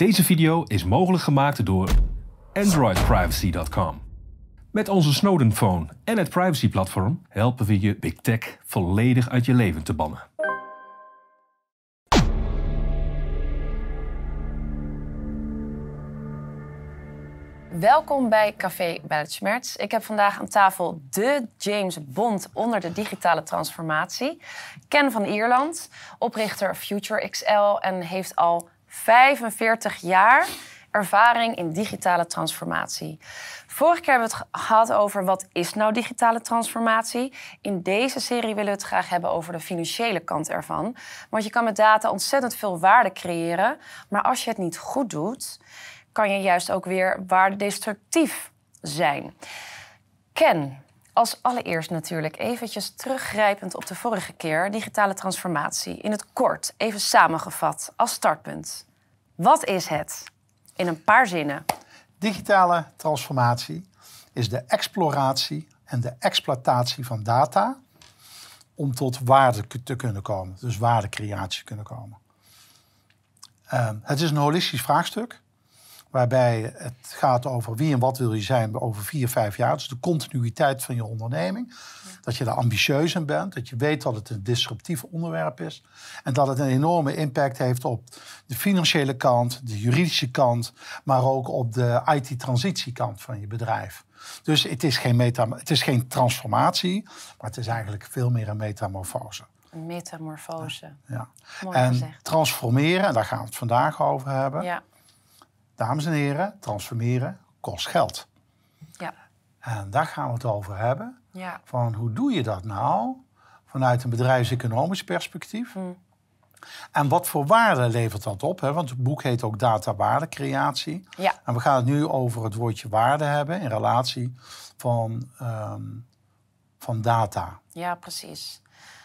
Deze video is mogelijk gemaakt door AndroidPrivacy.com. Met onze Snowden Phone en het privacy-platform helpen we je Big Tech volledig uit je leven te bannen. Welkom bij Café Schmerz. Ik heb vandaag aan tafel de James Bond onder de digitale transformatie. Ken van Ierland, oprichter Future XL en heeft al 45 jaar ervaring in digitale transformatie. Vorige keer hebben we het gehad over wat is nou digitale transformatie. In deze serie willen we het graag hebben over de financiële kant ervan. Want je kan met data ontzettend veel waarde creëren. Maar als je het niet goed doet, kan je juist ook weer waardedestructief zijn. Ken, als allereerst natuurlijk eventjes teruggrijpend op de vorige keer, digitale transformatie. In het kort, even samengevat, als startpunt. Wat is het? In een paar zinnen. Digitale transformatie is de exploratie en de exploitatie van data om tot waarde te kunnen komen, dus waardecreatie kunnen komen. Uh, het is een holistisch vraagstuk waarbij het gaat over wie en wat wil je zijn over vier, vijf jaar. Dus de continuïteit van je onderneming. Dat je er ambitieus in bent, dat je weet dat het een disruptief onderwerp is. En dat het een enorme impact heeft op de financiële kant, de juridische kant, maar ook op de IT-transitiekant van je bedrijf. Dus het is, geen meta, het is geen transformatie, maar het is eigenlijk veel meer een metamorfose. Een metamorfose. Ja. en transformeren, en daar gaan we het vandaag over hebben. Ja dames en heren, transformeren kost geld. Ja. En daar gaan we het over hebben. Ja. Van hoe doe je dat nou vanuit een bedrijfseconomisch perspectief? Hmm. En wat voor waarde levert dat op? Hè? Want het boek heet ook data waardecreatie. Ja. En we gaan het nu over het woordje waarde hebben in relatie van, ehm, van data. Ja, precies.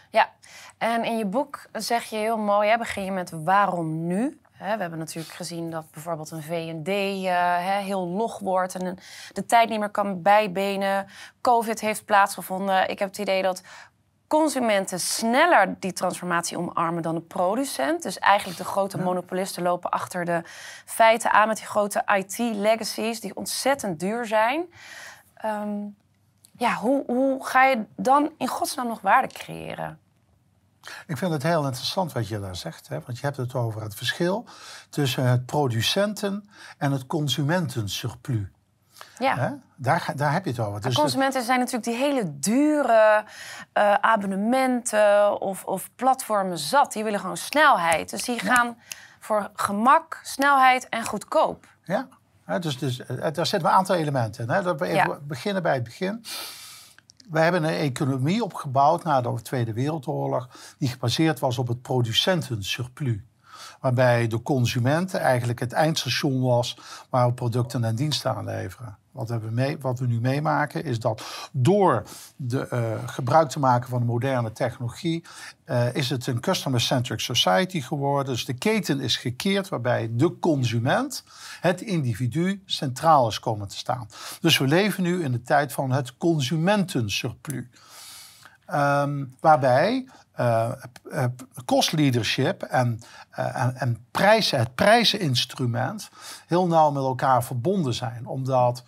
Ja, en in je boek zeg je heel mooi, hè, begin je met waarom nu? We hebben natuurlijk gezien dat bijvoorbeeld een VD uh, heel log wordt en de tijd niet meer kan bijbenen. Covid heeft plaatsgevonden. Ik heb het idee dat consumenten sneller die transformatie omarmen dan de producent. Dus eigenlijk de grote monopolisten lopen achter de feiten aan met die grote IT-legacies die ontzettend duur zijn. Ehm, ja, hoe, hoe ga je dan in godsnaam nog waarde creëren? Ik vind het heel interessant wat je daar zegt. Hè? Want je hebt het over het verschil tussen het producenten- en het consumentensurplus. Ja. Hè? Daar, daar heb je het over. Dus consumenten zijn natuurlijk die hele dure uh, abonnementen of, of, platformen zat. Die willen gewoon snelheid. Dus die gaan voor gemak, snelheid en goedkoop. Ja, dus, dus eh, daar zitten een aantal elementen in. Hè? Dat we even beginnen bij het begin. We hebben een economie opgebouwd na de Tweede Wereldoorlog die gebaseerd was op het producentensurplus. Waarbij de consument eigenlijk het eindstation was waar we producten en diensten aan leveren. Wat, we, wat we nu meemaken is dat door de, uh, gebruik te maken van de moderne technologie, uh, is het een customer-centric society geworden. Dus de keten is gekeerd waarbij de consument, het individu, centraal is komen te staan. Dus we leven nu in de tijd van het consumentensurplus. Um, waarbij uh, cost leadership en, en, en prijzen, het prijzeninstrument heel nauw met elkaar verbonden zijn. Omdat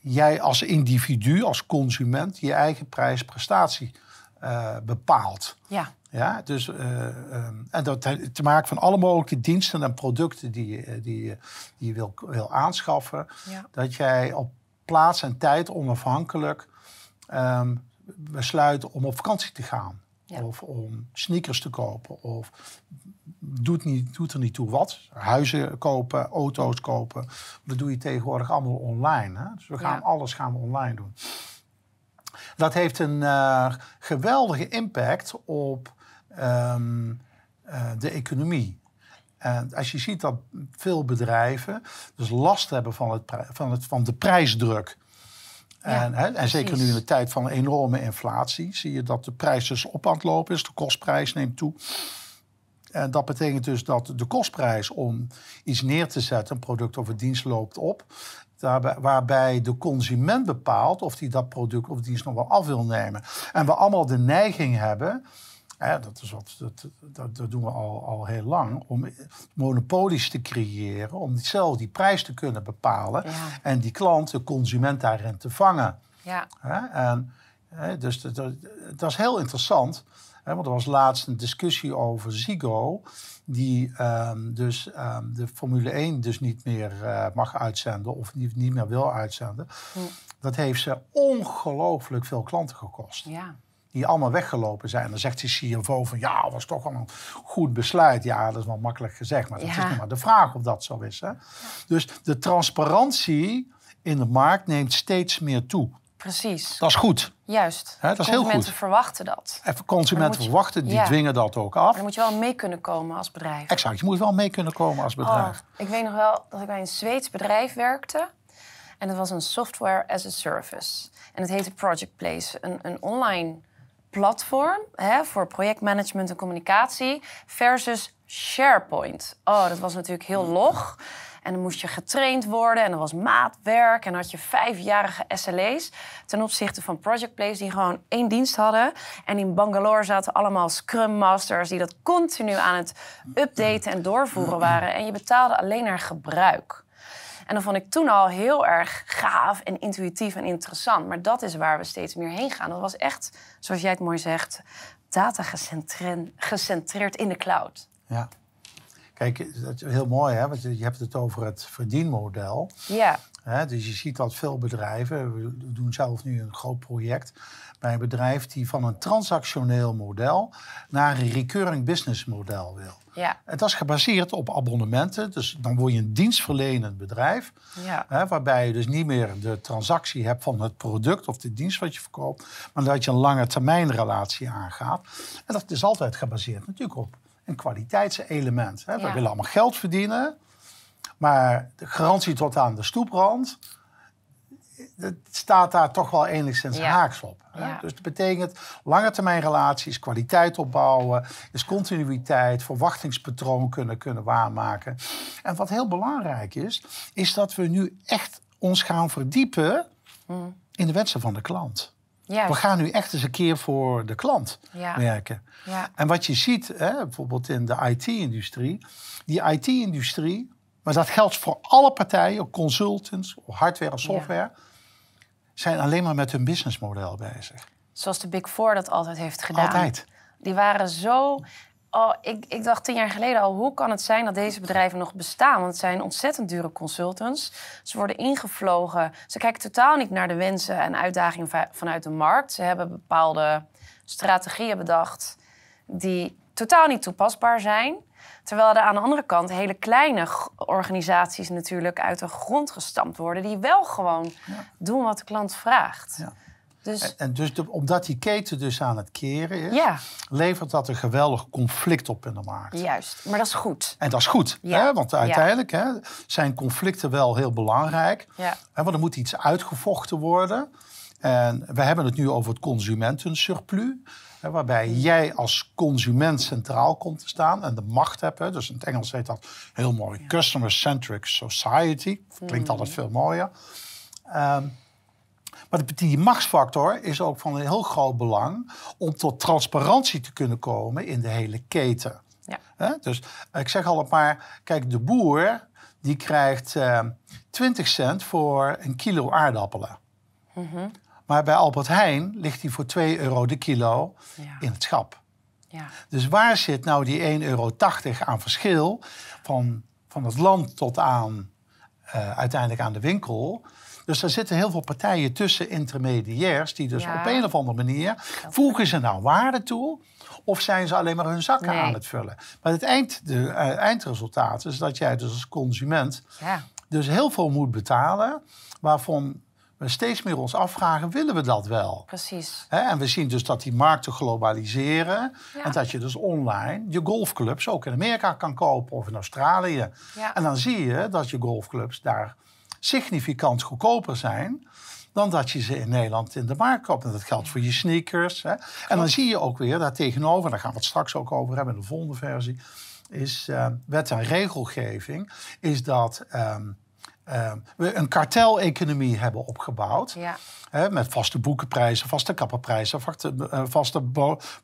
jij als individu, als consument, je eigen prijsprestatie uh, bepaalt. Ja. Ja, dus, uh, um, en dat te maken van alle mogelijke diensten en producten die, je, die, die je wil, wil aanschaffen. Ja. Dat jij op plaats en tijd onafhankelijk um, besluit om op vakantie te gaan. Ja. Of om sneakers te kopen. Of doet, niet, doet er niet toe wat. Huizen kopen, auto's kopen. Dat doe je tegenwoordig allemaal online. Hè? Dus we gaan Ja. alles gaan we online doen. Dat heeft een eh, geweldige impact op ehm, eh, de economie. En als je ziet dat veel bedrijven dus last hebben van, het, van, het, van de prijsdruk. En, hè, en zeker nu in de tijd van enorme inflatie zie je dat de prijs dus op aan het lopen is. De kostprijs neemt toe. En dat betekent dus dat de kostprijs om iets neer te zetten, een product of een dienst, loopt op. Daarbij, waarbij de consument bepaalt of hij dat product of dienst nog wel af wil nemen. En we allemaal de neiging hebben dat, is wat, dat, dat, dat, doen we al, al heel lang. Om monopolies te creëren. Om zelf die prijs te kunnen bepalen. En die klant, de consument daarin te vangen. Ja. En, dus dat, dat, is heel interessant. want er was laatst een discussie over Zigo. Die um, dus um, de Formule 1 dus niet meer uh, mag uitzenden. Of niet, niet meer wil uitzenden. Hm. Dat heeft ze ongelooflijk veel klanten gekost. Ja die allemaal weggelopen zijn. Dan zegt de CFO van ja, dat was toch wel een goed besluit. Ja, dat is wel makkelijk gezegd, maar dat is nog maar de vraag of dat zo is. Hè? Dus de transparantie in de markt neemt steeds meer toe. Precies. Dat is goed. Juist. He, dat is heel goed. Consumenten verwachten dat. Even consumenten verwachten, die dwingen dat ook af. Dan moet je wel mee kunnen komen als bedrijf. Exact, je moet wel mee kunnen komen als bedrijf. Oh, ik weet nog wel dat ik bij een Zweeds bedrijf werkte. En dat was een software as a service. En het heette Project Place. Een, een online platform hè, voor projectmanagement en communicatie versus SharePoint. Oh, dat was natuurlijk heel log. En dan moest je getraind worden en er was maatwerk. En had je vijfjarige SLA's ten opzichte van Project Place... die gewoon één dienst hadden. En in Bangalore zaten allemaal Scrum Masters... die dat continu aan het updaten en doorvoeren waren. En je betaalde alleen naar gebruik. En dat vond ik toen al heel erg gaaf en intuïtief en interessant. Maar dat is waar we steeds meer heen gaan. Dat was echt, zoals jij het mooi zegt, data gecentreerd in de cloud. Ja. Kijk, dat is heel mooi, hè? want je hebt het over het verdienmodel. Ja. dus je ziet dat veel bedrijven, we doen zelf nu een groot project bij een bedrijf die van een transactioneel model naar een recurring business model wil. Ja. Dat is gebaseerd op abonnementen. Dus dan word je een dienstverlenend bedrijf. Ja. Hè, waarbij je dus niet meer de transactie hebt van het product of de dienst wat je verkoopt. Maar dat je een lange termijn relatie aangaat. En dat is altijd gebaseerd natuurlijk op een kwaliteitselement. Hè. We willen allemaal geld verdienen. Maar de garantie tot aan de stoeprand het staat daar toch wel enigszins haaks op. Dus dat betekent lange termijn relaties, kwaliteit opbouwen, is continuïteit, verwachtingspatroon kunnen, kunnen waarmaken. En wat heel belangrijk is, is dat we nu echt ons gaan verdiepen mm. in de wensen van de klant. We gaan nu echt eens een keer voor de klant werken. En wat je ziet, hè, bijvoorbeeld in de IT-industrie, die IT-industrie, maar dat geldt voor alle partijen, consultants, hardware en software zijn alleen maar met hun businessmodel bezig. Zoals de Big Four dat altijd heeft gedaan. Altijd. Die waren zo. Oh, ik, ik dacht tien jaar geleden al, hoe kan het zijn dat deze bedrijven nog bestaan? Want het zijn ontzettend dure consultants. Ze worden ingevlogen. Ze kijken totaal niet naar de wensen en uitdagingen vanuit de markt. Ze hebben bepaalde strategieën bedacht die totaal niet toepasbaar zijn. Terwijl er aan de andere kant hele kleine organisaties natuurlijk uit de grond gestampt worden, die wel gewoon doen wat de klant vraagt. Ja. Dus... En, dus omdat die keten dus aan het keren is, ja. levert dat een geweldig conflict op in de markt. Juist, maar dat is goed. En dat is goed, hè? want uiteindelijk hè, zijn conflicten wel heel belangrijk. Hè, want er moet iets uitgevochten worden. En we hebben het nu over het consumentensurplus waarbij jij als consument centraal komt te staan en de macht hebt. Hè, dus in het Engels heet dat heel mooi customer-centric society. Klinkt mm. altijd veel mooier. Um, maar die machtsfactor is ook van een heel groot belang om tot transparantie te kunnen komen in de hele keten. Ja. Dus ik zeg altijd maar, kijk, de boer die krijgt uh, ehm, 20 cent voor een kilo aardappelen. Mm maar bij Albert Heijn ligt hij voor 2 euro de kilo in het schap. Ja. Dus waar zit nou die 1,80 euro aan verschil van, van het land tot aan uh, uiteindelijk aan de winkel? Dus er zitten heel veel partijen tussen, intermediairs, die dus op een of andere manier voegen ze nou waarde toe. Of zijn ze alleen maar hun zakken aan het vullen? Maar het eind, de, uh, eindresultaat is dat jij dus als consument ja. dus heel veel moet betalen. Waarvan we steeds meer ons afvragen, willen we dat wel? Precies. en we zien dus dat die markten globaliseren. En dat je dus online je golfclubs ook in Amerika kan kopen of in Australië. Ja. En dan zie je dat je golfclubs daar significant goedkoper zijn dan dat je ze in Nederland in de markt koopt. En dat geldt voor je sneakers. Hè. En dan zie je ook weer daar tegenover, daar gaan we het straks ook over hebben in de volgende versie, is uh, wet en regelgeving, is dat. Um, uh, we een karteleconomie hebben opgebouwd. Ja. Hè, met vaste boekenprijzen, vaste kapperprijzen, vaste, uh, vaste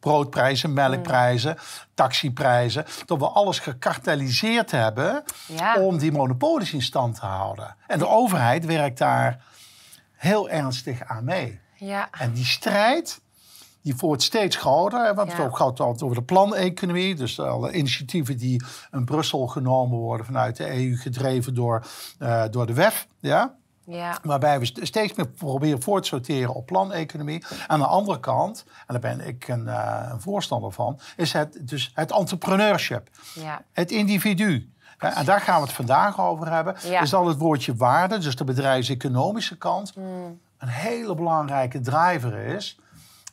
broodprijzen, melkprijzen, taxiprijzen. Dat we alles gekarteliseerd hebben Ja. om die monopolies in stand te houden. En de overheid werkt daar heel ernstig aan mee. Ja. En die strijd, die wordt steeds groter. hè, Want Ja. het ook gaat altijd over de planeconomie. Dus alle initiatieven die in Brussel genomen worden vanuit de EU, gedreven door, eh, door de WEF. Ja? Ja. Waarbij we st- steeds meer proberen voor te sorteren op planeconomie. Aan de andere kant, en daar ben ik een, eh, een voorstander van, is het, dus het entrepreneurship. Ja. Het individu. En daar gaan we het vandaag over hebben. Ja. Is dat het woordje waarde, dus de bedrijfseconomische kant, Hmm. een hele belangrijke driver is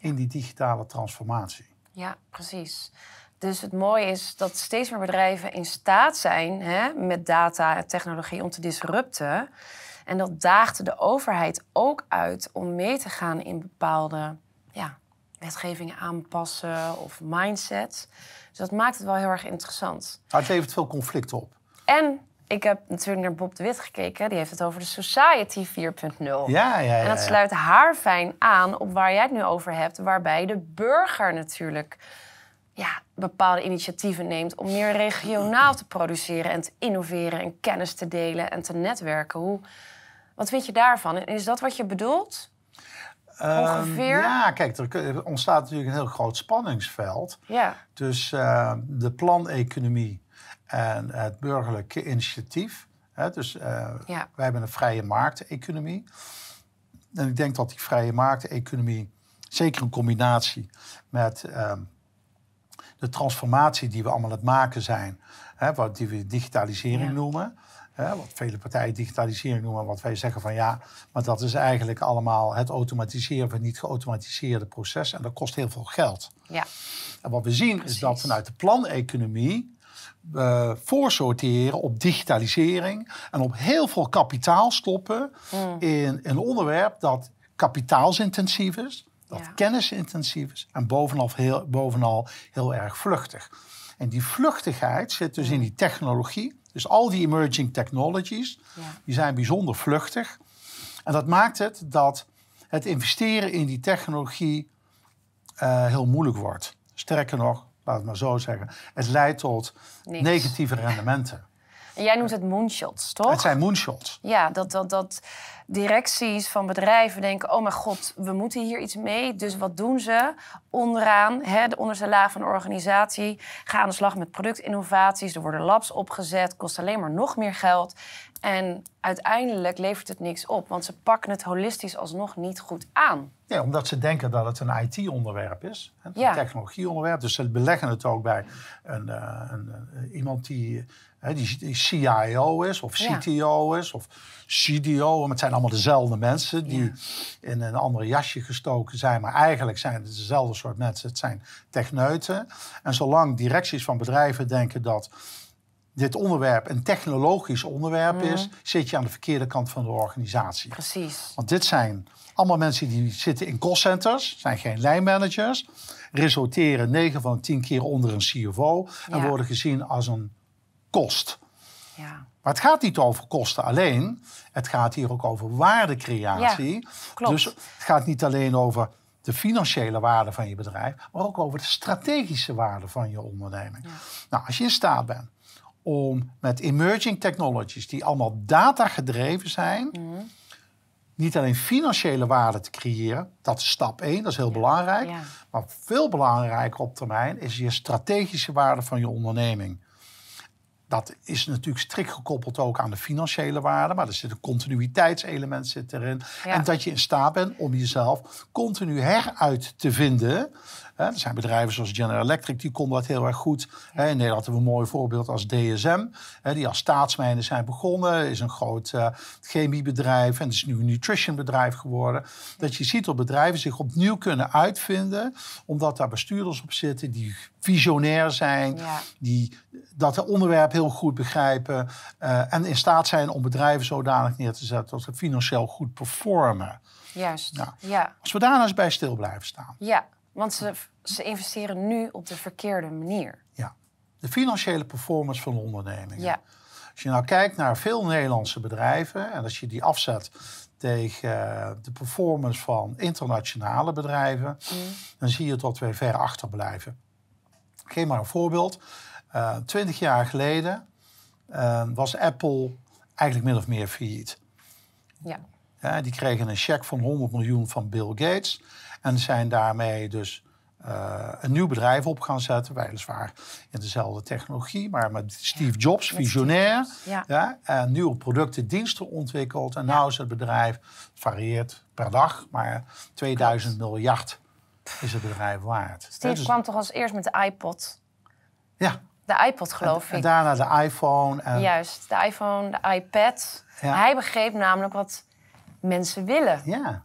in die digitale transformatie. Ja, precies. Dus het mooie is dat steeds meer bedrijven in staat zijn hè, met data en technologie om te disrupten. En dat daagt de overheid ook uit om mee te gaan in bepaalde ja, wetgevingen aanpassen of mindsets. Dus dat maakt het wel heel erg interessant. Maar het levert veel conflict op. En ik heb natuurlijk naar Bob de Wit gekeken. Die heeft het over de Society 4.0. Ja, ja, ja. En dat sluit haarfijn aan op waar jij het nu over hebt, waarbij de burger natuurlijk ja, bepaalde initiatieven neemt om meer regionaal te produceren en te innoveren en kennis te delen en te netwerken. Hoe, wat vind je daarvan? En is dat wat je bedoelt? Ehm, ongeveer? ja, kijk, er ontstaat natuurlijk een heel groot spanningsveld Ja, eh, de planeconomie en het burgerlijke initiatief. Hè, dus eh, Ja. wij hebben een vrije markteconomie. En ik denk dat die vrije markteconomie, zeker in combinatie met ehm, de transformatie die we allemaal aan het maken zijn, hè, wat die we digitalisering Ja. noemen. Hè, wat vele partijen digitalisering noemen, wat wij zeggen van ja, maar dat is eigenlijk allemaal het automatiseren van niet geautomatiseerde processen. En dat kost heel veel geld. ja, En wat we zien Precies. is dat vanuit de planeconomie we voorsorteren op digitalisering en op heel veel kapitaal stoppen Hmm. in een onderwerp dat kapitaalsintensief is, dat Ja. kennisintensief is en bovenal heel, bovenal heel erg vluchtig. En die vluchtigheid zit dus in die technologie. Dus al die emerging technologies, Ja. die zijn bijzonder vluchtig. En dat maakt het dat het investeren in die technologie eh, heel moeilijk wordt. Sterker nog, laat het maar zo zeggen, het leidt tot Niks. negatieve rendementen. En jij noemt het moonshots, toch? Het zijn moonshots. Ja, dat, dat, dat directies van bedrijven denken: oh mijn god, we moeten hier iets mee. Dus wat doen ze? Onderaan, hè, de onderste laag van de organisatie, gaan aan de slag met productinnovaties. Er worden labs opgezet, kost alleen maar nog meer geld. En uiteindelijk levert het niks op, want ze pakken het holistisch alsnog niet goed aan. Ja, omdat ze denken dat het een IT-onderwerp is, een Ja. technologieonderwerp. Dus ze beleggen het ook bij een, eh, een, eh, iemand die, hè, die, die CIO is, of Ja. CTO is, of CDO. Maar het zijn allemaal dezelfde mensen die in een andere jasje gestoken zijn. Maar eigenlijk zijn het dezelfde soort mensen. Het zijn techneuten. En zolang directies van bedrijven denken dat dit onderwerp een technologisch onderwerp is, zit je aan de verkeerde kant van de organisatie. Precies. Want dit zijn allemaal mensen die zitten in callcenters, zijn geen lijnmanagers, resulteren 9 van de 10 keer onder een CFO en Ja. worden gezien als een kost. Ja, Maar het gaat niet over kosten alleen, het gaat hier ook over waardecreatie. klopt. Dus het gaat niet alleen over de financiële waarde van je bedrijf, maar ook over de strategische waarde van je onderneming. Nou, als je in staat bent om met emerging technologies, die allemaal data gedreven zijn, Mhm. niet alleen financiële waarde te creëren, dat is stap 1, dat is heel belangrijk. Ja. Maar veel belangrijker op termijn is je strategische waarde van je onderneming. Dat is natuurlijk strikt gekoppeld ook aan de financiële waarde, maar er zit een continuïteitselement zit erin. Ja. En dat je in staat bent om jezelf continu heruit te vinden. Hè, Er zijn bedrijven zoals General Electric, die konden dat heel erg goed. Hè, In Nederland hebben we een mooi voorbeeld als DSM, hè, die als staatsmijnen zijn begonnen. Is een groot eh, chemiebedrijf en het is nu een nutritionbedrijf geworden. Dat je ziet dat bedrijven zich opnieuw kunnen uitvinden, omdat daar bestuurders op zitten die visionair zijn, Ja. die dat onderwerp heel goed begrijpen eh, en in staat zijn om bedrijven zodanig neer te zetten dat ze financieel goed performen. juist. Ja. Ja, Als we daar nou eens bij stil blijven staan. ja. Want ze, ze investeren nu op de verkeerde manier. Ja. De financiële performance van de onderneming. Ja, Als je nou kijkt naar veel Nederlandse bedrijven en als je die afzet tegen eh, de performance van internationale bedrijven, Mm. dan zie je dat we ver achterblijven. Ik geef maar een voorbeeld. Eh, Twintig jaar geleden eh, was Apple eigenlijk min of meer failliet. Ja. Ja, die kregen een cheque van 100 miljoen van Bill Gates. En zijn daarmee dus eh, een nieuw bedrijf op gaan zetten. Weliswaar in dezelfde technologie, maar met Steve Jobs, visionair. Steve Jobs, Ja, en nieuwe producten, diensten ontwikkeld. En nu is het bedrijf, het varieert per dag, maar 2000 miljard is het bedrijf waard. Steve dus- kwam toch als eerst met de iPod. ja, De iPod, geloof en ik. daarna de iPhone. En, Juist, de iPhone, de iPad. Ja. Hij begreep namelijk wat mensen willen. ja,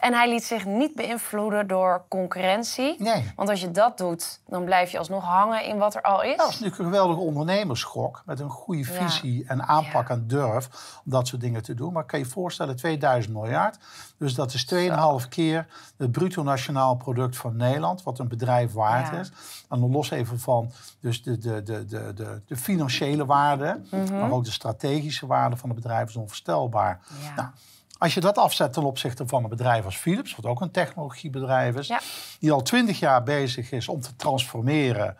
En hij liet zich niet beïnvloeden door concurrentie. nee. Want als je dat doet, dan blijf je alsnog hangen in wat er al is. Dat is natuurlijk een geweldige ondernemerschok met een goede Ja. visie en aanpak Ja. en durf om dat soort dingen te doen. Maar kan je je voorstellen, 2000 miljard. Dus dat is 2,5 keer het bruto nationaal product van Nederland, wat een bedrijf waard Ja. is. En dan los even van dus de, de, de, de, de, de financiële waarde, Mhm. maar ook de strategische waarde van het bedrijf is onvoorstelbaar. Nou, als je dat afzet ten opzichte van een bedrijf als Philips, wat ook een technologiebedrijf is, Ja. die al twintig jaar bezig is om te transformeren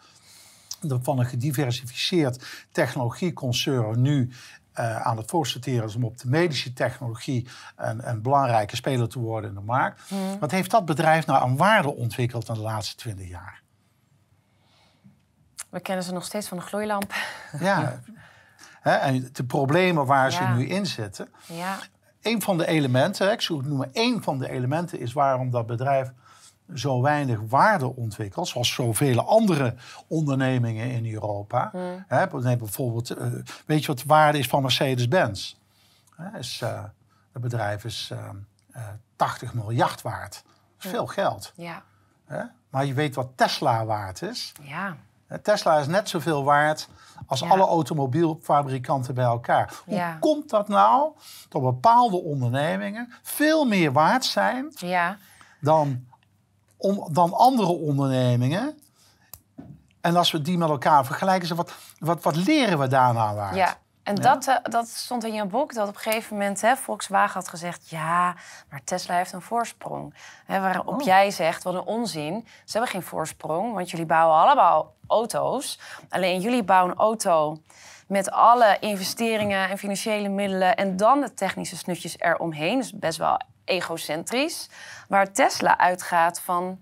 van een gediversifieerd technologieconcern nu eh, aan het voorsorteren is om op de medische technologie een, een belangrijke speler te worden in de markt. Wat heeft dat bedrijf nou aan waarde ontwikkeld in de laatste twintig jaar? We kennen ze nog steeds van de gloeilamp. Ja. En de problemen waar ze nu in zitten. Ja, Een van de elementen, ik zou het noemen, één van de elementen is waarom dat bedrijf zo weinig waarde ontwikkelt, zoals zoveel andere ondernemingen in Europa. Hè, neem bijvoorbeeld, eh, weet je wat de waarde is van Mercedes-Benz? Is, eh, het bedrijf is eh, eh, 80 miljard waard. Dat is veel geld. ja, Hè? Maar je weet wat Tesla waard is. ja. Tesla is net zoveel waard als Ja. alle automobielfabrikanten bij elkaar. Hoe Ja. komt dat nou dat bepaalde ondernemingen veel meer waard zijn ja. dan, om, dan andere ondernemingen? En als we die met elkaar vergelijken, wat, wat, wat leren we daarna waard? Ja, en Dat, eh, dat stond in je boek, dat op een gegeven moment hè, Volkswagen had gezegd... ja, maar Tesla heeft een voorsprong. Hè, waarop jij zegt, wat een onzin. Ze hebben geen voorsprong, want jullie bouwen allemaal auto's. Alleen jullie bouwen een auto met alle investeringen en financiële middelen... en dan de technische snutjes eromheen. Dus best wel egocentrisch. Waar Tesla uitgaat van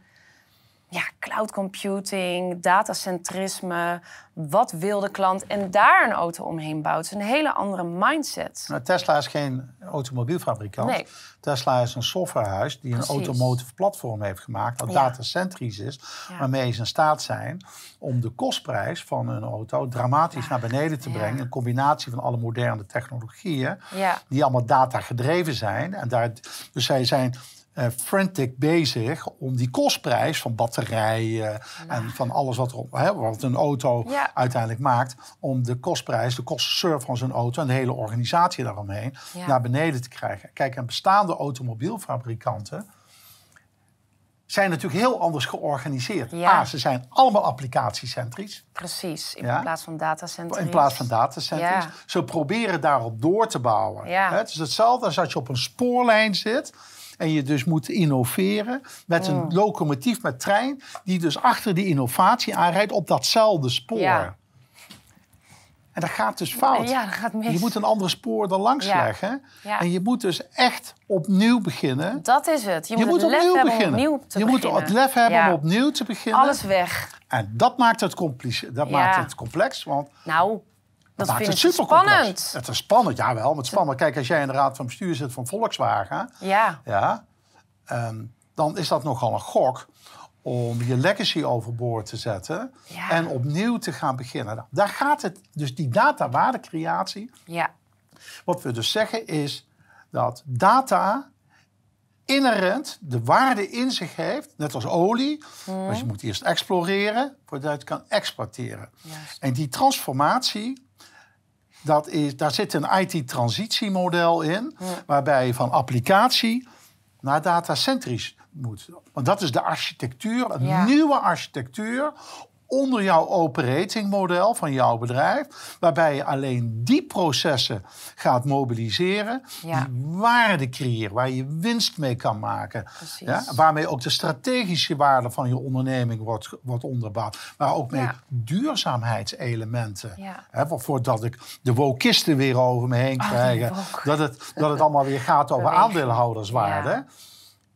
cloud computing, datacentrisme. Wat wil de klant? En daar een auto omheen bouwt. Het is een hele andere mindset. Nou, Tesla is geen automobielfabrikant. Nee. Tesla is een softwarehuis die Precies. een automotive platform heeft gemaakt, dat Ja. datacentrisch is, Ja. waarmee ze in staat zijn om de kostprijs van een auto dramatisch naar beneden te brengen. Een combinatie van alle moderne technologieën, Ja. die allemaal data gedreven zijn. En daar, dus zij zijn frantic bezig om die kostprijs van batterijen en van alles wat, er, hè, wat een auto Ja. uiteindelijk maakt, om de kostprijs, de kostensurf van zo'n auto en de hele organisatie daaromheen Ja. naar beneden te krijgen. Kijk, en bestaande automobielfabrikanten zijn natuurlijk heel anders georganiseerd. Ja. A, ze zijn allemaal applicatiecentrisch Precies, in Ja. plaats van datacentrisch. in plaats van datacentrisch. Ja. Ze proberen daarop door te bouwen. Ja. Het is hetzelfde als als je op een spoorlijn zit en je dus moet innoveren met een Mm. locomotief met trein die dus achter die innovatie aanrijdt op datzelfde spoor. Ja. En dat gaat dus fout. Ja, dat gaat mis. Je moet een andere spoor er langs Ja. leggen. Ja. En je moet dus echt opnieuw beginnen. Dat is het. Je, Je moet het opnieuw beginnen. opnieuw je beginnen. moet het lef hebben Ja. om opnieuw te beginnen. Alles weg. En dat maakt het, complice- dat maakt het complex. Want Nou, dat maakt vind het supercomplex. spannend. Het is spannend, ja wel. Maar het spannend. Kijk, als jij in de raad van bestuur zit van Volkswagen... Ja, Ja, ehm, dan is dat nogal een gok om je legacy overboord te zetten... Ja. en opnieuw te gaan beginnen. Nou, daar gaat het, dus die datawaardecreatie... ja, Wat we dus zeggen is dat data inherent de waarde in zich heeft, net als olie. Mhm. Dus je moet eerst exploreren voordat je het kan exporteren. Juist. En die transformatie, dat is, daar zit een IT-transitiemodel in, waarbij je van applicatie naar datacentrisch moet. Want dat is de architectuur, een Ja. nieuwe architectuur onder jouw operating model van jouw bedrijf, waarbij je alleen die processen gaat mobiliseren, Ja. die waarde creëren, waar je winst mee kan maken. Ja, waarmee ook de strategische waarde van je onderneming wordt, wordt onderbouwd. Maar ook Ja. duurzaamheidselementen. Hè, voor- voordat ik de wokisten weer over me heen Oh, krijg. dat, het, dat het allemaal weer gaat over aandeelhouderswaarde.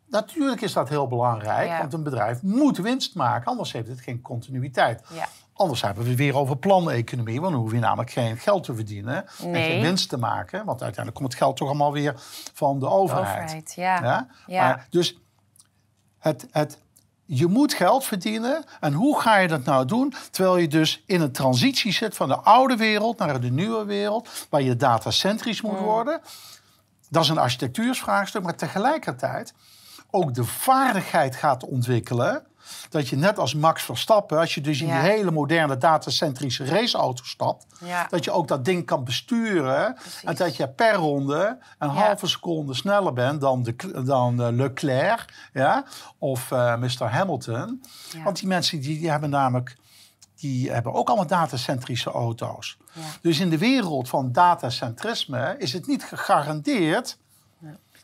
Natuurlijk is dat heel belangrijk, Ja. want een bedrijf moet winst maken, anders heeft het geen continuïteit. Ja. Anders hebben we het weer over planeconomie, want dan hoef je namelijk geen geld te verdienen en geen winst te maken, want uiteindelijk komt het geld toch allemaal weer van de overheid. Overheid, ja. Ja? Ja. Maar dus het, het, je moet geld verdienen. En hoe ga je dat nou doen? Terwijl je dus in een transitie zit van de oude wereld naar de nieuwe wereld, waar je datacentrisch moet worden. Dat is een architectuursvraagstuk, maar tegelijkertijd ook de vaardigheid gaat ontwikkelen. Dat je net als Max Verstappen, als je dus in Ja. die hele moderne datacentrische raceauto stapt, Ja. dat je ook dat ding kan besturen. Precies. En dat je per ronde een Ja. halve seconde sneller bent dan, de, dan eh, Leclerc ja? of eh Mr. Hamilton. Want die mensen die, die hebben namelijk die hebben ook allemaal datacentrische auto's. Dus in de wereld van datacentrisme is het niet gegarandeerd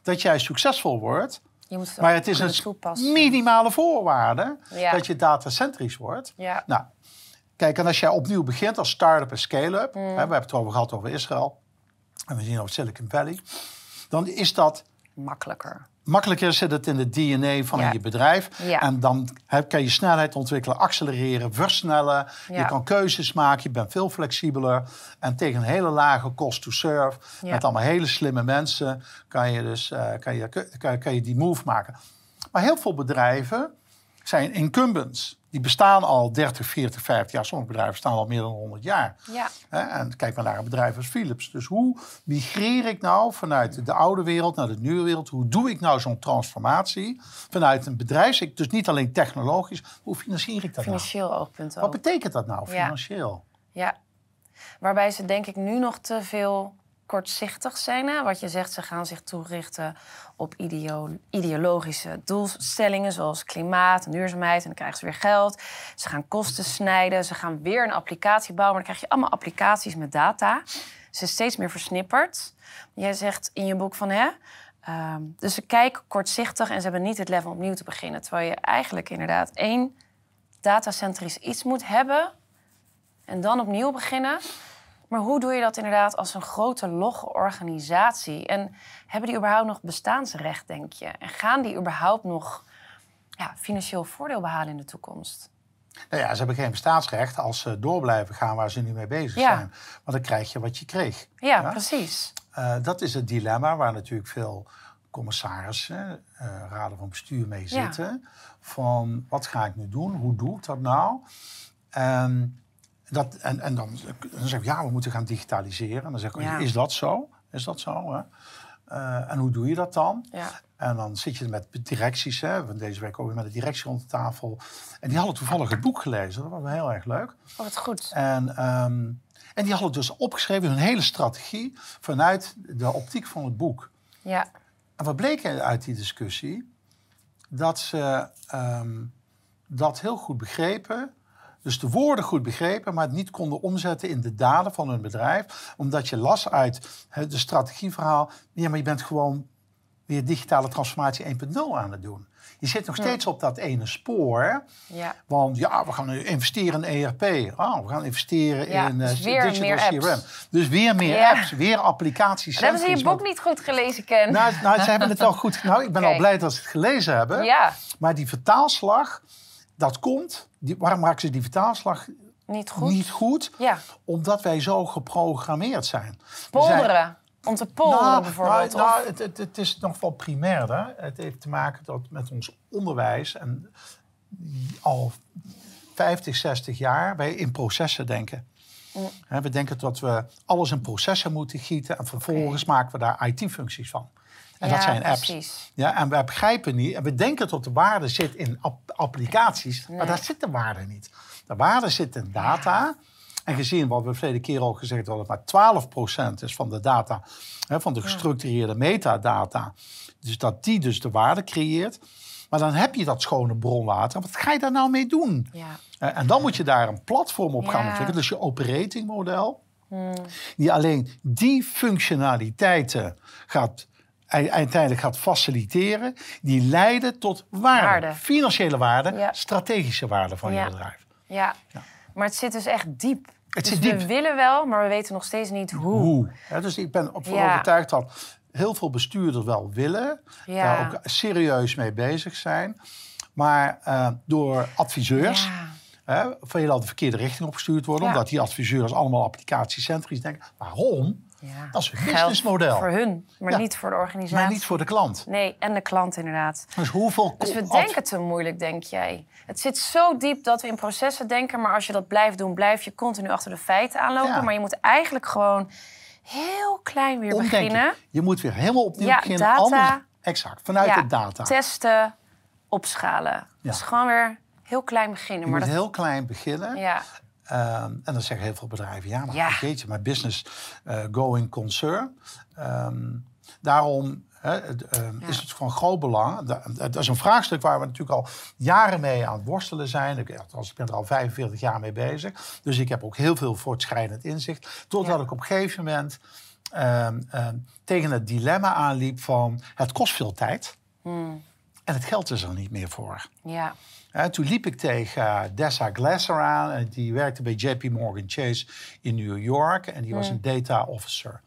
dat jij succesvol wordt. Je moet het Maar het is een toepassen. minimale voorwaarde Ja. dat je datacentrisch wordt. Ja. Nou, kijk, en als jij opnieuw begint als start-up en scale-up, Mm. we hebben het over gehad over Israël en we zien over Silicon Valley, dan is dat Makkelijker. Makkelijker zit het in de DNA van Ja. je bedrijf. Ja. En dan heb, kan je snelheid ontwikkelen, accelereren, versnellen. Ja. Je kan keuzes maken, je bent veel flexibeler. En tegen een hele lage cost to serve, met allemaal hele slimme mensen, kan je, dus, eh, kan, je, kan, kan je die move maken. Maar heel veel bedrijven zijn incumbents. Die bestaan al 30, 40, 50 jaar. Sommige bedrijven staan al meer dan 100 jaar. Ja. En kijk maar naar een bedrijf als Philips. Dus hoe migreer ik nou vanuit de oude wereld naar de nieuwe wereld? Hoe doe ik nou zo'n transformatie vanuit een bedrijf? Dus niet alleen technologisch, hoe financier ik dat nou? Financieel oogpunt ook. Wat betekent dat nou Ja. financieel? Ja. Waarbij ze denk ik nu nog te veel kortzichtig zijn. Hè? Wat je zegt, ze gaan zich toerichten op ideo- ideologische doelstellingen... zoals klimaat en duurzaamheid. En dan krijgen ze weer geld. Ze gaan kosten snijden. Ze gaan weer een applicatie bouwen. Maar dan krijg je allemaal applicaties met data. Ze is steeds meer versnipperd. Jij zegt in je boek van... Hè, ehm, dus ze kijken kortzichtig en ze hebben niet het level opnieuw te beginnen. Terwijl je eigenlijk inderdaad één datacentrisch iets moet hebben en dan opnieuw beginnen. Maar hoe doe je dat inderdaad als een grote logge organisatie? En hebben die überhaupt nog bestaansrecht, denk je? En gaan die überhaupt nog ja, financieel voordeel behalen in de toekomst? Nou ja, ze hebben geen bestaansrecht als ze door blijven gaan waar ze nu mee bezig Ja. zijn. Want dan krijg je wat je kreeg. Ja, Ja? precies. Eh, dat is het dilemma waar natuurlijk veel commissarissen, eh, raden van bestuur mee Ja. zitten. Van wat ga ik nu doen? Hoe doe ik dat nou? En, dat, en, en dan, dan zeg ik, ja, we moeten gaan digitaliseren. En dan zeg ik, Ja. is dat zo? Is dat zo? Hè? Eh, en hoe doe je dat dan? Ja. En dan zit je met directies, hè, van deze week ook weer met de directie rond de tafel. En die hadden toevallig het boek gelezen, dat was heel erg leuk. Oh, wat goed. En, ehm, en die hadden dus opgeschreven hun hele strategie vanuit de optiek van het boek. Ja, En wat bleek uit die discussie? Dat ze ehm, dat heel goed begrepen. Dus de woorden goed begrepen, maar het niet konden omzetten in de daden van hun bedrijf. Omdat je las uit de strategieverhaal. Ja, maar je bent gewoon weer digitale transformatie 1.0 aan het doen. Je zit nog steeds op dat ene spoor. ja. Want ja, we gaan nu investeren in ERP. Oh, we gaan investeren Ja, in dus weer digital meer apps. CRM. Dus weer meer Ja. apps, weer applicaties. Dat hebben ze je boek niet goed gelezen, Ken. nou, nou, ze hebben het wel goed. Nou, ik ben al blij dat ze het gelezen hebben. ja, Maar die vertaalslag, dat komt. Die, waarom maken ze die vertaalslag niet goed. niet goed? Ja, Omdat wij zo geprogrammeerd zijn. Polderen. Om te polderen nou, bijvoorbeeld. Nou, nou, of- het, het, het is nog wel primairder. Het heeft te maken dat met ons onderwijs en al 50, 60 jaar wij in processen denken. Mm. We denken dat we alles in processen moeten gieten en vervolgens maken we daar IT-functies van. En dat zijn apps. precies. Ja, en we begrijpen niet, en we denken dat de waarde zit in app- applicaties, maar daar zit de waarde niet. De waarde zit in data. En gezien wat we verleden keer al gezegd hadden, maar 12% is van de data, hè, van de gestructureerde metadata. Dus dat die dus de waarde creëert. Maar dan heb je dat schone bronwater. Wat ga je daar nou mee doen? Ja. Eh, en dan moet je daar een platform op gaan ontwikkelen. Dus je operating model. Die alleen die functionaliteiten gaat, uiteindelijk gaat faciliteren. Die leiden tot waarde. Waarde. Financiële waarde, Ja. strategische waarde van Ja. je bedrijf. Ja. Maar het zit dus echt diep. Het dus zit we diep. willen wel, maar we weten nog steeds niet hoe. Hoe? Ja, dus ik ben ervan Ja. overtuigd dat heel veel bestuurders wel willen. Ja. Daar ook serieus mee bezig zijn. Maar eh, door adviseurs... Ja. hè, veelal de verkeerde richting opgestuurd worden. Ja. Omdat die adviseurs allemaal applicatiecentrisch denken. Waarom? Ja. Dat is businessmodel. Voor hun, maar Ja. niet voor de organisatie. Maar niet voor de klant. Nee, en de klant inderdaad. Dus hoeveel... Dus we denken te moeilijk, denk jij. Het zit zo diep dat we in processen denken, maar als je dat blijft doen, blijf je continu achter de feiten aanlopen. Ja. Maar je moet eigenlijk gewoon heel klein weer omdenken. beginnen. Je moet weer helemaal opnieuw Ja, beginnen. data. Anders, exact, vanuit Ja, de data. Testen, opschalen. Dus gewoon weer heel klein beginnen. Je maar moet dat, heel klein beginnen. ja, Ehm, en dan zeggen heel veel bedrijven, ja, maar Ja. mijn business eh, going concern. Ehm, daarom ehm, is het van groot belang. Da- Dat is een vraagstuk waar we natuurlijk al jaren mee aan het worstelen zijn. Ik, althans, ik ben er al 45 jaar mee bezig. Dus ik heb ook heel veel voortschrijdend inzicht. Totdat Ja. ik op een gegeven moment tegen het dilemma aanliep van... het kost veel tijd Hmm. En het geld is er niet meer voor. ja, toen liep ik tegen Dessa Glasser aan. En die werkte bij JP Morgan Chase in New York. En die was een data officer.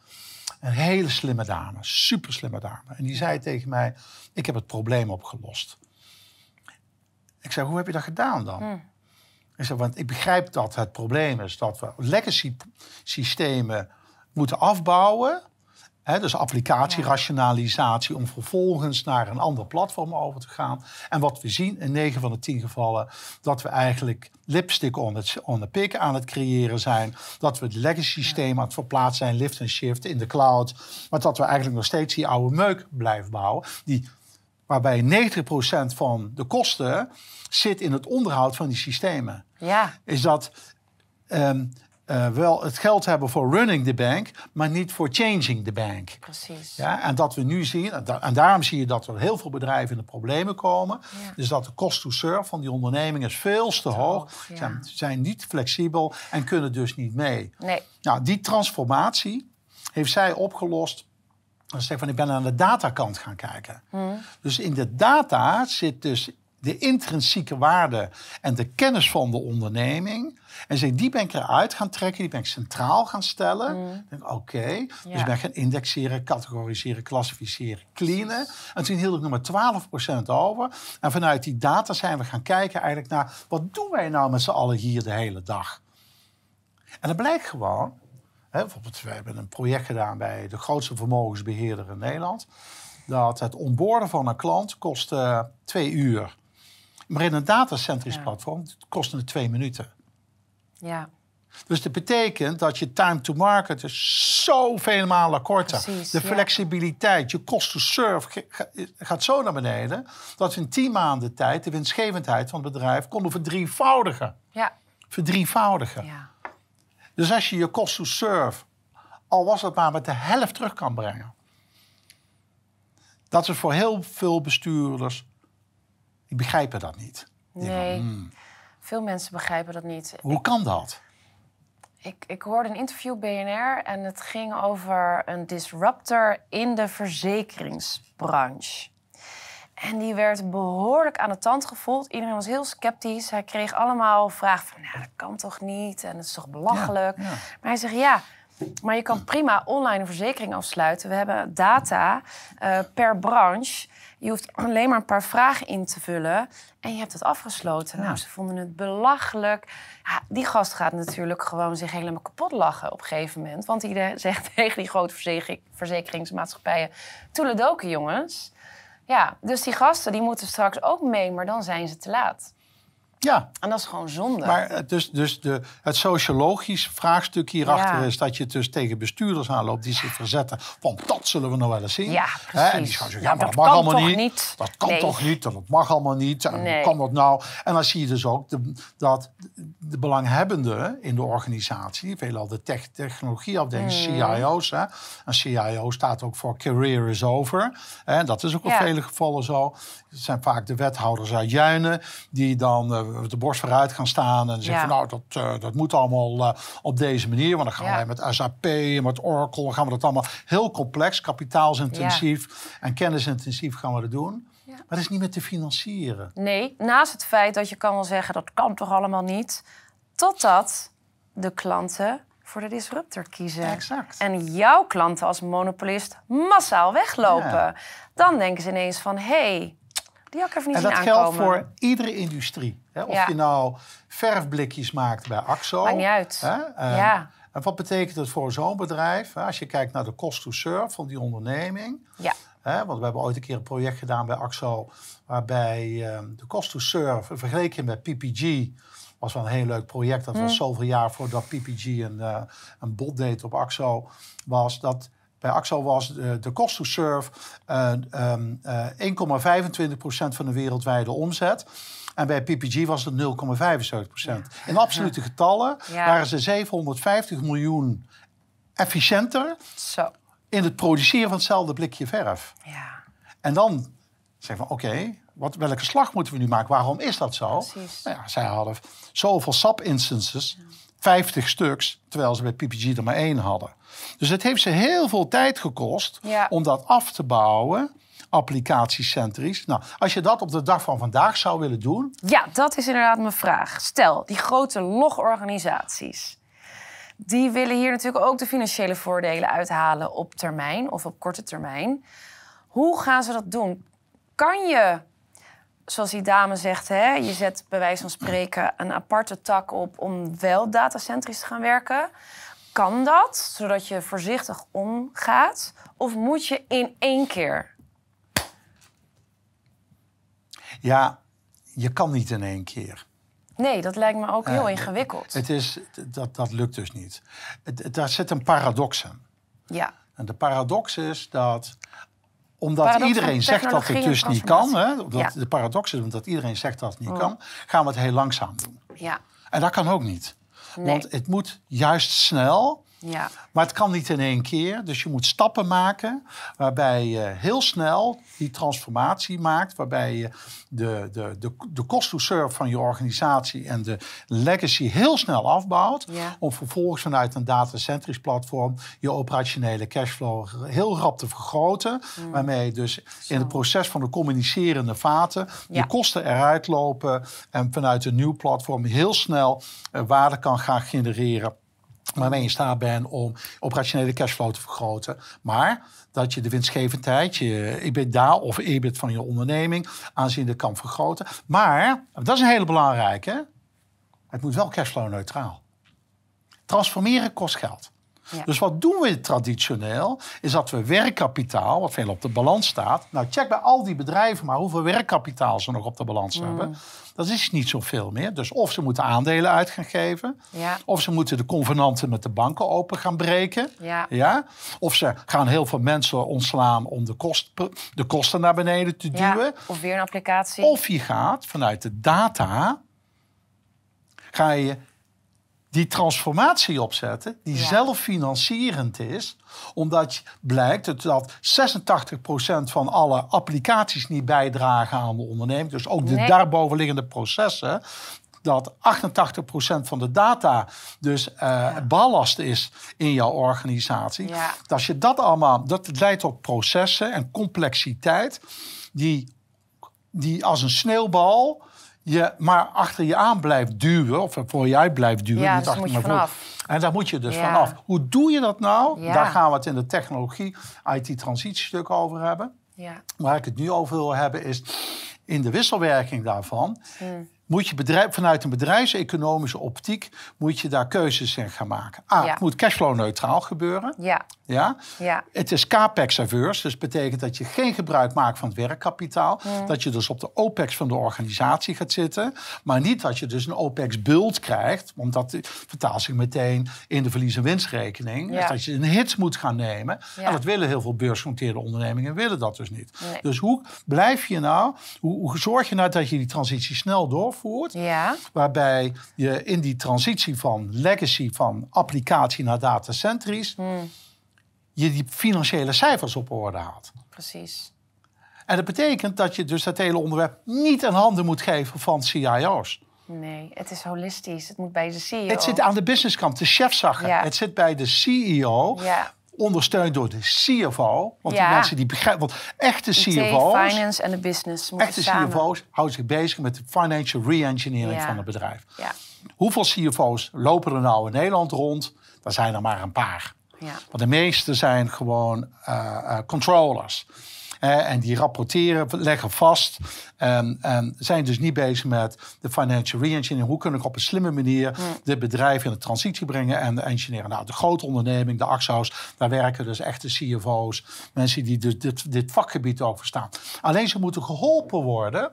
Een hele slimme dame, super slimme dame. En die zei tegen mij, ik heb het probleem opgelost. Ik zei, hoe heb je dat gedaan dan? Ik zei, want ik begrijp dat het probleem is dat we legacy systemen moeten afbouwen. Hè, dus applicatierationalisatie om vervolgens naar een ander platform over te gaan. En wat we zien in 9 van de 10 gevallen, dat we eigenlijk lipstick on, het, on the pig aan het creëren zijn. Dat we het legacy systeem aan het verplaatsen zijn, lift en shift in de cloud. Maar dat we eigenlijk nog steeds die oude meuk blijven bouwen. Die, waarbij 90% van de kosten zit in het onderhoud van die systemen ja, is dat ehm, eh, wel het geld hebben voor running the bank, maar niet voor changing the bank. precies. Ja, en dat we nu zien, en, da- en daarom zie je dat er heel veel bedrijven in de problemen komen. Ja. Dus dat de cost to serve van die onderneming is veel te hoog. hoog, ja. Zijn, zijn niet flexibel en kunnen dus niet mee. Nee, Nou, die transformatie heeft zij opgelost. Dan zeg van, ik ben aan de datakant gaan kijken. Dus in de data zit dus de intrinsieke waarde en de kennis van de onderneming. En zeg, die ben ik eruit gaan trekken, die ben ik centraal gaan stellen. Ik denk, Oké, dus Ja. ik ben gaan indexeren, categoriseren, klassificeren, cleanen. En toen hield ik nog maar 12% over. En vanuit die data zijn we gaan kijken eigenlijk naar... wat doen wij nou met z'n allen hier de hele dag? En dat blijkt gewoon. Hè, bijvoorbeeld, we hebben een project gedaan bij de grootste vermogensbeheerder in Nederland. Dat het onboorden van een klant kostte twee uur. Maar in een datacentrisch Ja. platform kostte het twee minuten. ja, Dus dat betekent dat je time to market is zoveel malen korter. Precies, de ja. flexibiliteit, je cost to serve gaat zo naar beneden... dat we in tien maanden tijd de winstgevendheid van het bedrijf konden verdrievoudigen. ja, Verdrievoudigen. ja. Dus als je je cost to serve, al was het maar met de helft terug kan brengen. Dat is voor heel veel bestuurders, die begrijpen dat niet. Die Nee, "Hmm, veel mensen begrijpen dat niet. hoe kan dat? Ik, ik hoorde een interview BNR en het ging over een disruptor in de verzekeringsbranche. En die werd behoorlijk aan de tand gevoeld. Iedereen was heel sceptisch. Hij kreeg allemaal vragen van, nou, dat kan toch niet? En het is toch belachelijk? Ja, ja. Maar hij zegt, ja, maar je kan prima online een verzekering afsluiten. We hebben data eh, per branche. Je hoeft alleen maar een paar vragen in te vullen en je hebt het afgesloten. Nou, ze vonden het belachelijk. Ja, die gast gaat natuurlijk gewoon zich helemaal kapot lachen op een gegeven moment. Want die zegt tegen die grote verzekering- verzekeringsmaatschappijen... Toeledoken, jongens. Ja, dus die gasten die moeten straks ook mee, maar dan zijn ze te laat. Ja. En dat is gewoon zonde. Maar dus, dus de, het sociologisch vraagstuk hierachter Ja. is dat je dus tegen bestuurders aanloopt die zich verzetten. Van dat zullen we nog wel eens zien. Ja, Hè, En die precies. gaan zeggen, Ja, maar dat mag allemaal toch niet. Dat kan toch niet? Dat mag allemaal niet. En hoe kan dat nou? En dan zie je dus ook de, dat de belanghebbenden in de organisatie, veelal de tech, technologieafdeling, Mm. CIO's. Hè, en CIO staat ook voor Career is Over. En dat is ook in Ja. vele gevallen zo. Het zijn vaak de wethouders uit Juinen die dan eh, de borst vooruit gaan staan en zeggen Ja. van nou, dat, eh, dat moet allemaal eh, op deze manier. Want dan gaan Ja. wij met SAP en met Oracle, gaan we dat allemaal heel complex, kapitaalsintensief en kennisintensief gaan we dat doen. Maar dat is niet meer te financieren. Nee, naast het feit dat je kan wel zeggen dat kan toch allemaal niet, totdat de klanten voor de disruptor kiezen. Exact. En jouw klanten als monopolist massaal weglopen. Dan denken ze ineens van, hé, hey, die had ik even niet En zien dat geldt voor iedere industrie. Hè? Of Ja. je nou verfblikjes maakt bij AXO. Maakt niet uit. Hè? En, Ja. en wat betekent het voor zo'n bedrijf? Hè? Als je kijkt naar de cost to serve van die onderneming. Ja, Hè? Want we hebben ooit een keer een project gedaan bij AXO... waarbij eh, de cost to serve vergeleken met PPG... was wel een heel leuk project. Dat Hm. was zoveel jaar voordat PPG een, eh, een bod deed op AXO. Was dat... Bij AXO was de, de cost to serve eh, ehm, eh, 1,25% van de wereldwijde omzet. En bij PPG was het 0,75%. In absolute getallen Ja. waren ze 750 miljoen efficiënter zo. in het produceren van hetzelfde blikje verf. Ja, En dan zeggen we, oké, wat welke slag moeten we nu maken? Waarom is dat zo? Nou ja, zij hadden zoveel SAP-instances, 50 stuks, terwijl ze bij PPG er maar één hadden. Dus het heeft ze heel veel tijd gekost Ja. om dat af te bouwen, applicatiecentrisch. Nou, als je dat op de dag van vandaag zou willen doen, Ja, dat is inderdaad mijn vraag. Stel, die grote logorganisaties. Die willen hier natuurlijk ook de financiële voordelen uithalen op termijn of op korte termijn. Hoe gaan ze dat doen? Kan je, zoals die dame zegt, hè, je zet bij wijze van spreken een aparte tak op om wel datacentrisch te gaan werken? Kan dat, zodat je voorzichtig omgaat? Of moet je in één keer? ja, je kan niet in één keer. Nee, dat lijkt me ook heel Eh, ingewikkeld. Het is, dat, dat lukt dus niet. Het- daar zit een paradox in. Ja. En de paradox is dat omdat Paradox iedereen zegt dat het dus niet kan, hè, Ja. de paradox is omdat iedereen zegt dat het niet Oh. kan, gaan we het heel langzaam doen. Ja. En dat kan ook niet. Nee. Want het moet juist snel, Ja. maar het kan niet in één keer. Dus je moet stappen maken waarbij je heel snel die transformatie maakt. Waarbij je de, de, de, de cost to serve van je organisatie en de legacy heel snel afbouwt. Ja. Om vervolgens vanuit een datacentrisch platform je operationele cashflow heel rap te vergroten. Mm. Waarmee je dus in het proces van de communicerende vaten Ja. de kosten eruit lopen. En vanuit een nieuw platform heel snel eh, waarde kan gaan genereren waarmee je in staat bent om operationele cashflow te vergroten. Maar dat je de winstgevendheid, je EBITDA of EBIT van je onderneming aanzienlijk kan vergroten. Maar, dat is een hele belangrijke, het moet wel cashflow neutraal. Transformeren kost geld. Ja. Dus wat doen we traditioneel? Is dat we werkkapitaal, wat veel op de balans staat. Nou, check bij al die bedrijven maar hoeveel werkkapitaal ze nog op de balans Mm. hebben. Dat is niet zoveel meer. Dus of ze moeten aandelen uit gaan geven. Ja. Of ze moeten de convenanten met de banken open gaan breken. Ja. Ja? Of ze gaan heel veel mensen ontslaan om de, kost, de kosten naar beneden te duwen. of weer een applicatie. Of je gaat vanuit de data, ga je die transformatie opzetten, die Ja. zelffinancierend is, omdat blijkt dat- dat 86% van alle applicaties niet bijdragen aan de onderneming, dus ook de Nee. daarbovenliggende processen, dat 88% van de data dus eh, ballast is in jouw organisatie. Ja. Dat Als je dat allemaal, dat leidt tot processen en complexiteit die die als een sneeuwbal je maar achter je aan blijft duwen, of voor je uit blijft duwen. Ja, niet dus achter moet je vanaf. En daar moet je dus Ja. vanaf. Hoe doe je dat nou? Ja. Daar gaan we het in de technologie, IT-transitiestuk over hebben. Ja. Waar ik het nu over wil hebben is in de wisselwerking daarvan. Hmm. Moet je bedrijf, vanuit een bedrijfseconomische optiek moet je daar keuzes in gaan maken. A, Ja. het moet cashflow neutraal gebeuren. Ja, Ja? ja, Het is capex-averse, dus betekent dat je geen gebruik maakt van het werkkapitaal. Dat je dus op de opex van de organisatie gaat zitten. Maar niet dat je dus een opex-bult krijgt, want dat vertaalt zich meteen in de verlies- en winstrekening. Ja. Dus dat je een hit moet gaan nemen. En dat willen heel veel beursgenoteerde ondernemingen, willen dat dus niet. Nee. Dus hoe blijf je nou, hoe, hoe zorg je nou dat je die transitie snel ja, Waarbij je in die transitie van legacy van applicatie naar datacentrisch... Hmm. je die financiële cijfers op orde haalt. precies. En dat betekent dat je dus dat hele onderwerp niet in handen moet geven van CIO's. Nee, het is holistisch. Het moet bij de CEO. Het zit aan de businesskant, de chefzagger. Ja. Het zit bij de CEO, Ja, ondersteund door de CFO. Want Ja. die mensen die begrijpen... Want echte IT, CFO's, finance en de business moeten echte samen. CFO's houden zich bezig met de financial re-engineering Ja. van het bedrijf. Ja, Hoeveel CFO's lopen er nou in Nederland rond? Er zijn er maar een paar. ja, Want de meeste zijn gewoon eh, eh, controllers. En die rapporteren, leggen vast. En, en zijn dus niet bezig met de financial re-engineering. Hoe kan ik op een slimme manier dit bedrijf in de transitie brengen en engineeren? Nou, de grote onderneming, de Axo's, daar werken dus echte CFO's. Mensen die dus dit, dit vakgebied ook verstaan. Alleen ze moeten geholpen worden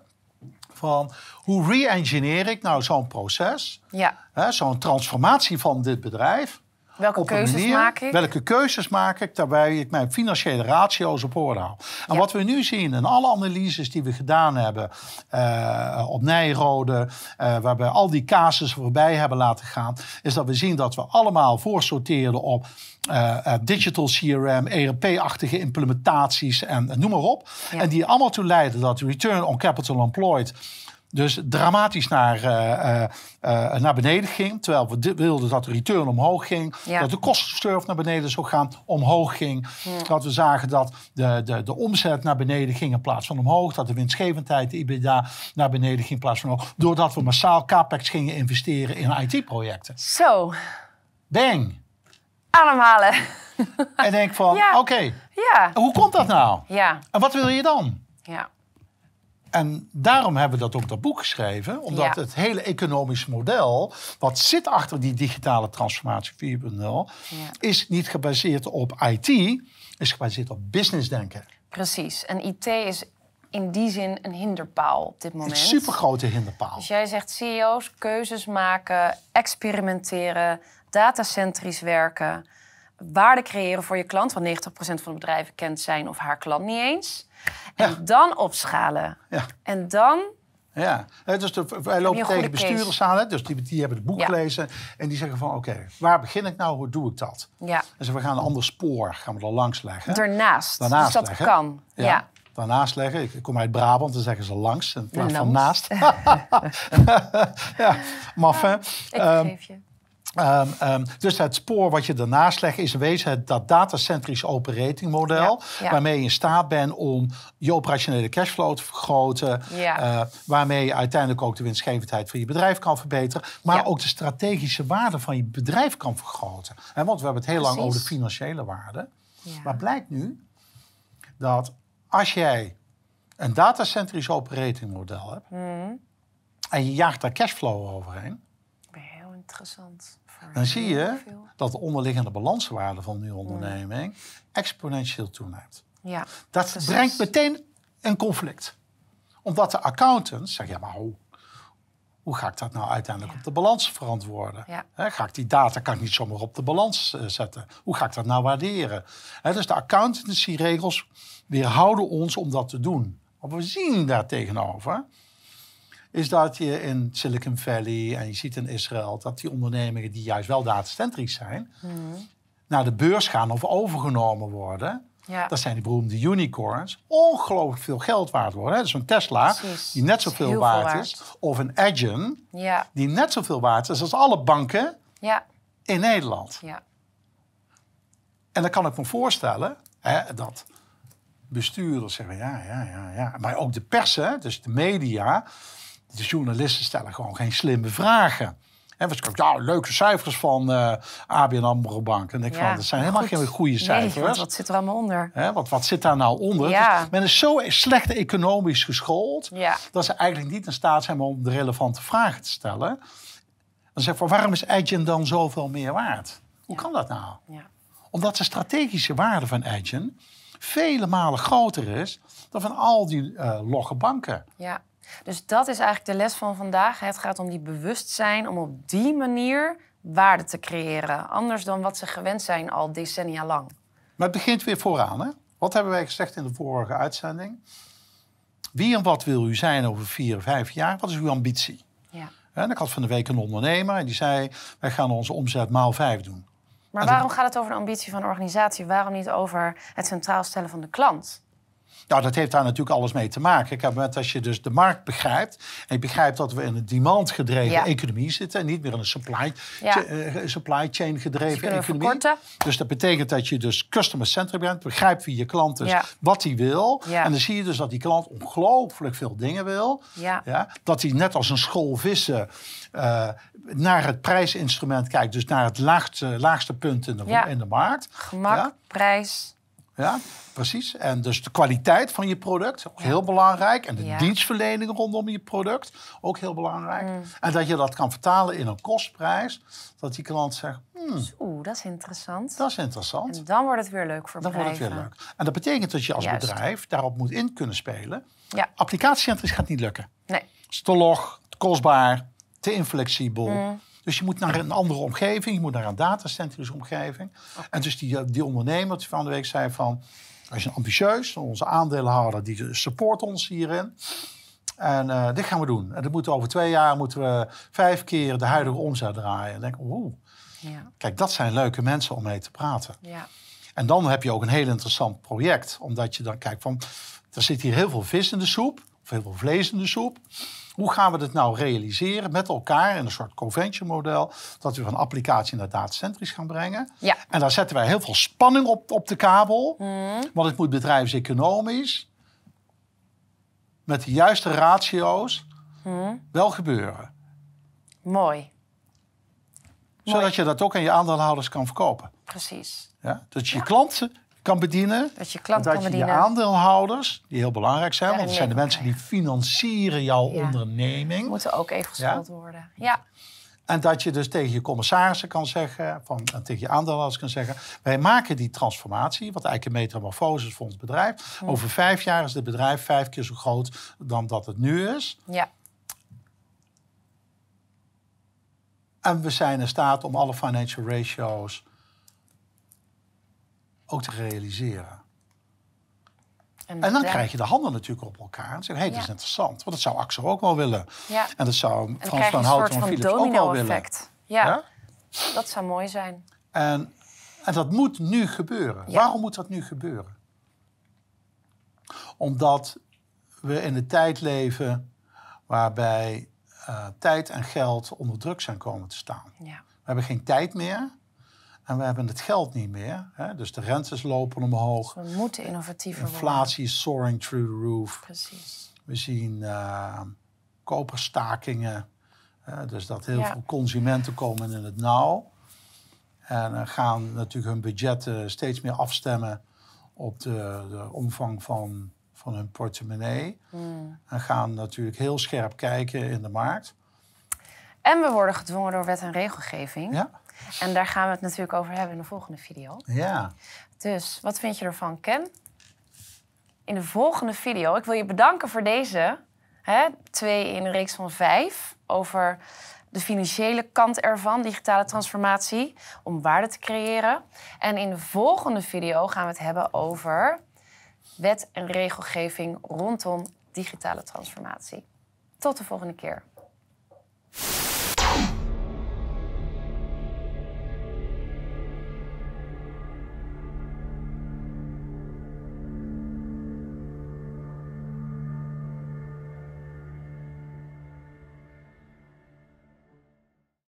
van hoe re-engineer ik nou zo'n proces? ja. Zo'n transformatie van dit bedrijf Welke op keuzes manier, maak ik? Welke keuzes maak ik daarbij ik mijn financiële ratio's op orde hou. En Ja. wat we nu zien in alle analyses die we gedaan hebben eh, op Nijrode, eh, waarbij al die casussen voorbij hebben laten gaan, is dat we zien dat we allemaal voorsorteerden op eh, digital CRM, ERP-achtige implementaties en, en noem maar op. Ja. En die allemaal toe leiden dat return on capital employed dus dramatisch naar, eh, eh, eh, naar beneden ging. Terwijl we wilden dat de return omhoog ging. Ja. Dat de kostensurf naar beneden zou gaan, omhoog ging. Dat we zagen dat de, de, de omzet naar beneden ging in plaats van omhoog. Dat de winstgevendheid, de EBITDA, naar beneden ging in plaats van omhoog. Doordat we massaal capex gingen investeren in IT-projecten. Zo, Bang! ademhalen. En denk van, Ja. oké, ja, hoe komt dat nou? ja, En wat wil je dan? ja. En daarom hebben we dat ook dat boek geschreven. Omdat Ja. het hele economische model, wat zit achter die digitale transformatie 4.0, Ja. is niet gebaseerd op IT, is gebaseerd op businessdenken. Precies. En IT is in die zin een hinderpaal op dit moment. Een supergrote hinderpaal. Dus jij zegt CEO's keuzes maken, experimenteren, datacentrisch werken, waarde creëren voor je klant, want 90% van de bedrijven kent zijn of haar klant niet eens. En Ja. dan opschalen. Ja. En dan, Ja, dus de, wij lopen tegen bestuurders case. aan, hè, dus die, die hebben het boek Ja. gelezen en die zeggen van oké, waar begin ik nou, hoe doe ik dat? ja, En ze we gaan een ander spoor, gaan we er langs leggen. Daarnaast dus dat leggen. kan. Ja. Daarnaast leggen. Ik kom uit Brabant, dan zeggen ze langs in plaats van naast. ja, maf hè? Ik Ehm, geef je. Ehm, ehm, dus het spoor wat je daarnaast legt is in wezen het, dat datacentrisch operating model. Ja, ja. Waarmee je in staat bent om je operationele cashflow te vergroten. Ja. eh, waarmee je uiteindelijk ook de winstgevendheid van je bedrijf kan verbeteren. Maar ook de strategische waarde van je bedrijf kan vergroten. En want we hebben het heel lang over de financiële waarde. Maar blijkt nu dat als jij een datacentrisch operating model hebt. Hmm. En je jaagt daar cashflow overheen. Heel interessant. Dan zie je dat de onderliggende balanswaarde van die onderneming exponentieel toeneemt. Ja, Dat Precies. brengt meteen een conflict. Omdat de accountants zeggen, ja maar hoe, hoe ga ik dat nou uiteindelijk op de balans verantwoorden? Ja. Ga ik die data kan ik niet zomaar op de balans eh, zetten? Hoe ga ik dat nou waarderen? Dus de accountancy-regels weerhouden ons om dat te doen. Wat we zien daar tegenover is dat je in Silicon Valley en je ziet in Israël dat die ondernemingen die juist wel datacentrisch zijn, naar de beurs gaan of overgenomen worden. ja. Dat zijn die beroemde unicorns. Ongelooflijk veel geld waard worden. hè. Dus een Tesla, Precies. die net zoveel waard, waard. is. Of een Adyen, ja, die net zoveel waard is als alle banken ja, in Nederland. ja. En dan kan ik me voorstellen hè, dat bestuurders zeggen, ja, ja, ja, ja. Maar ook de pers, hè, dus de media, de journalisten stellen gewoon geen slimme vragen. En zeggen, ja, leuke cijfers van uh, ABN AMRO Bank. En ik van, dat zijn helemaal geen goede cijfers. Nee, wat zit er allemaal onder? Hè, wat, wat zit daar nou onder? Ja. Dus men is zo slecht economisch geschoold... Ja. dat ze eigenlijk niet in staat zijn om de relevante vragen te stellen. Dan zeg ik, waarom is Edgen dan zoveel meer waard? Hoe kan dat nou? Ja. Omdat de strategische waarde van Edgen vele malen groter is dan van al die uh, logge banken. Ja, dus dat is eigenlijk de les van vandaag. Het gaat om die bewustzijn, om op die manier waarde te creëren. Anders dan wat ze gewend zijn al decennia lang. Maar het begint weer vooraan. Hè? Wat hebben wij gezegd in de vorige uitzending? Wie en wat wil u zijn over vier, vijf jaar? Wat is uw ambitie? Ja. En ik had van de week een ondernemer en die zei... wij gaan onze omzet maal vijf doen. Maar waarom gaat het over de ambitie van de organisatie? Waarom niet over het centraal stellen van de klant? Nou, dat heeft daar natuurlijk alles mee te maken. Ik heb met als je dus de markt begrijpt en je begrijpt dat we in een demand-gedreven Ja. economie zitten en niet meer in een supply, Ja. eh, supply chain gedreven kunnen we economie. verkorten. Dus dat betekent dat je dus customer-centric bent, begrijpt wie je klant is, Ja. wat hij wil. En dan zie je dus dat die klant ongelooflijk veel dingen wil. Ja. dat hij net als een school vissen eh, naar het prijsinstrument kijkt, dus naar het laagste, laagste punt in de, in de markt. Gemak, Ja. prijs. Ja, precies. En dus de kwaliteit van je product, ook heel belangrijk. En de Ja. dienstverlening rondom je product, ook heel belangrijk. Mm. En dat je dat kan vertalen in een kostprijs. Dat die klant zegt, hmm, Oeh, dat is interessant. dat is interessant. En dan wordt het weer leuk voor Dan wordt het weer leuk. En dat betekent dat je als Juist. bedrijf daarop moet in kunnen spelen. Ja, Applicatiecentrisch gaat niet lukken. nee. Het is te log, te kostbaar, te inflexibel. Mm. Dus je moet naar een andere omgeving, je moet naar een datacentrische omgeving. En dus die, die ondernemer die van de week zei van... wij zijn ambitieus, onze aandeelhouder die support ons hierin. En eh, dit gaan we doen. En dat moeten over twee jaar moeten we vijf keer de huidige omzet draaien. En denk oeh, Ja, kijk, dat zijn leuke mensen om mee te praten. ja. En dan heb je ook een heel interessant project. Omdat je dan kijkt van, er zit hier heel veel vis in de soep. Of heel veel vlees in de soep. Hoe gaan we dit nou realiseren met elkaar in een soort convention model. Dat we van applicatie naar datacentrisch gaan brengen. Ja. En daar zetten wij heel veel spanning op, op de kabel. Want het moet bedrijfseconomisch met de juiste ratio's wel gebeuren. Mooi. Zodat je dat ook aan je aandeelhouders kan verkopen. Precies. Ja? Dat je je klanten kan bedienen. Dat je klant dat kan je bedienen. je aandeelhouders, die heel belangrijk zijn, want dat zijn de mensen die financieren jouw Ja. onderneming. Moeten ook even geschuld worden. Ja. En dat je dus tegen je commissarissen kan zeggen, van, en tegen je aandeelhouders kan zeggen, wij maken die transformatie, wat eigenlijk een metamorfose is voor ons bedrijf. Hm. Over vijf jaar is het bedrijf vijf keer zo groot dan dat het nu is. Ja. En we zijn in staat om alle financial ratios ook te realiseren. En dan daar- krijg je de handen natuurlijk op elkaar. En zeggen, hé, hey, dat is interessant. Want dat zou Axel ook wel willen. Ja. En dat zou En dan Frans van Houten en Philips ook wel willen. Ja, Ja? dat zou mooi zijn. En, en dat moet nu gebeuren. Waarom moet dat nu gebeuren? Omdat we in een tijd leven waarbij eh, tijd en geld onder druk zijn komen te staan. Ja. We hebben geen tijd meer en we hebben het geld niet meer. Hè? Dus de rentes lopen omhoog. We moeten innovatiever worden. Inflatie is soaring through the roof. Precies. We zien eh koperstakingen. dus dat heel Ja. veel consumenten komen in het nauw. En eh, gaan natuurlijk hun budgetten steeds meer afstemmen op de, de omvang van, van hun portemonnee. Hmm. En gaan natuurlijk heel scherp kijken in de markt. En we worden gedwongen door wet en regelgeving. Ja, En daar gaan we het natuurlijk over hebben in de volgende video. ja. Dus wat vind je ervan, Ken? In de volgende video, ik wil je bedanken voor deze. Hè, twee in een reeks van vijf. Over de financiële kant ervan, digitale transformatie. Om waarde te creëren. En in de volgende video gaan we het hebben over wet en regelgeving rondom digitale transformatie. Tot de volgende keer.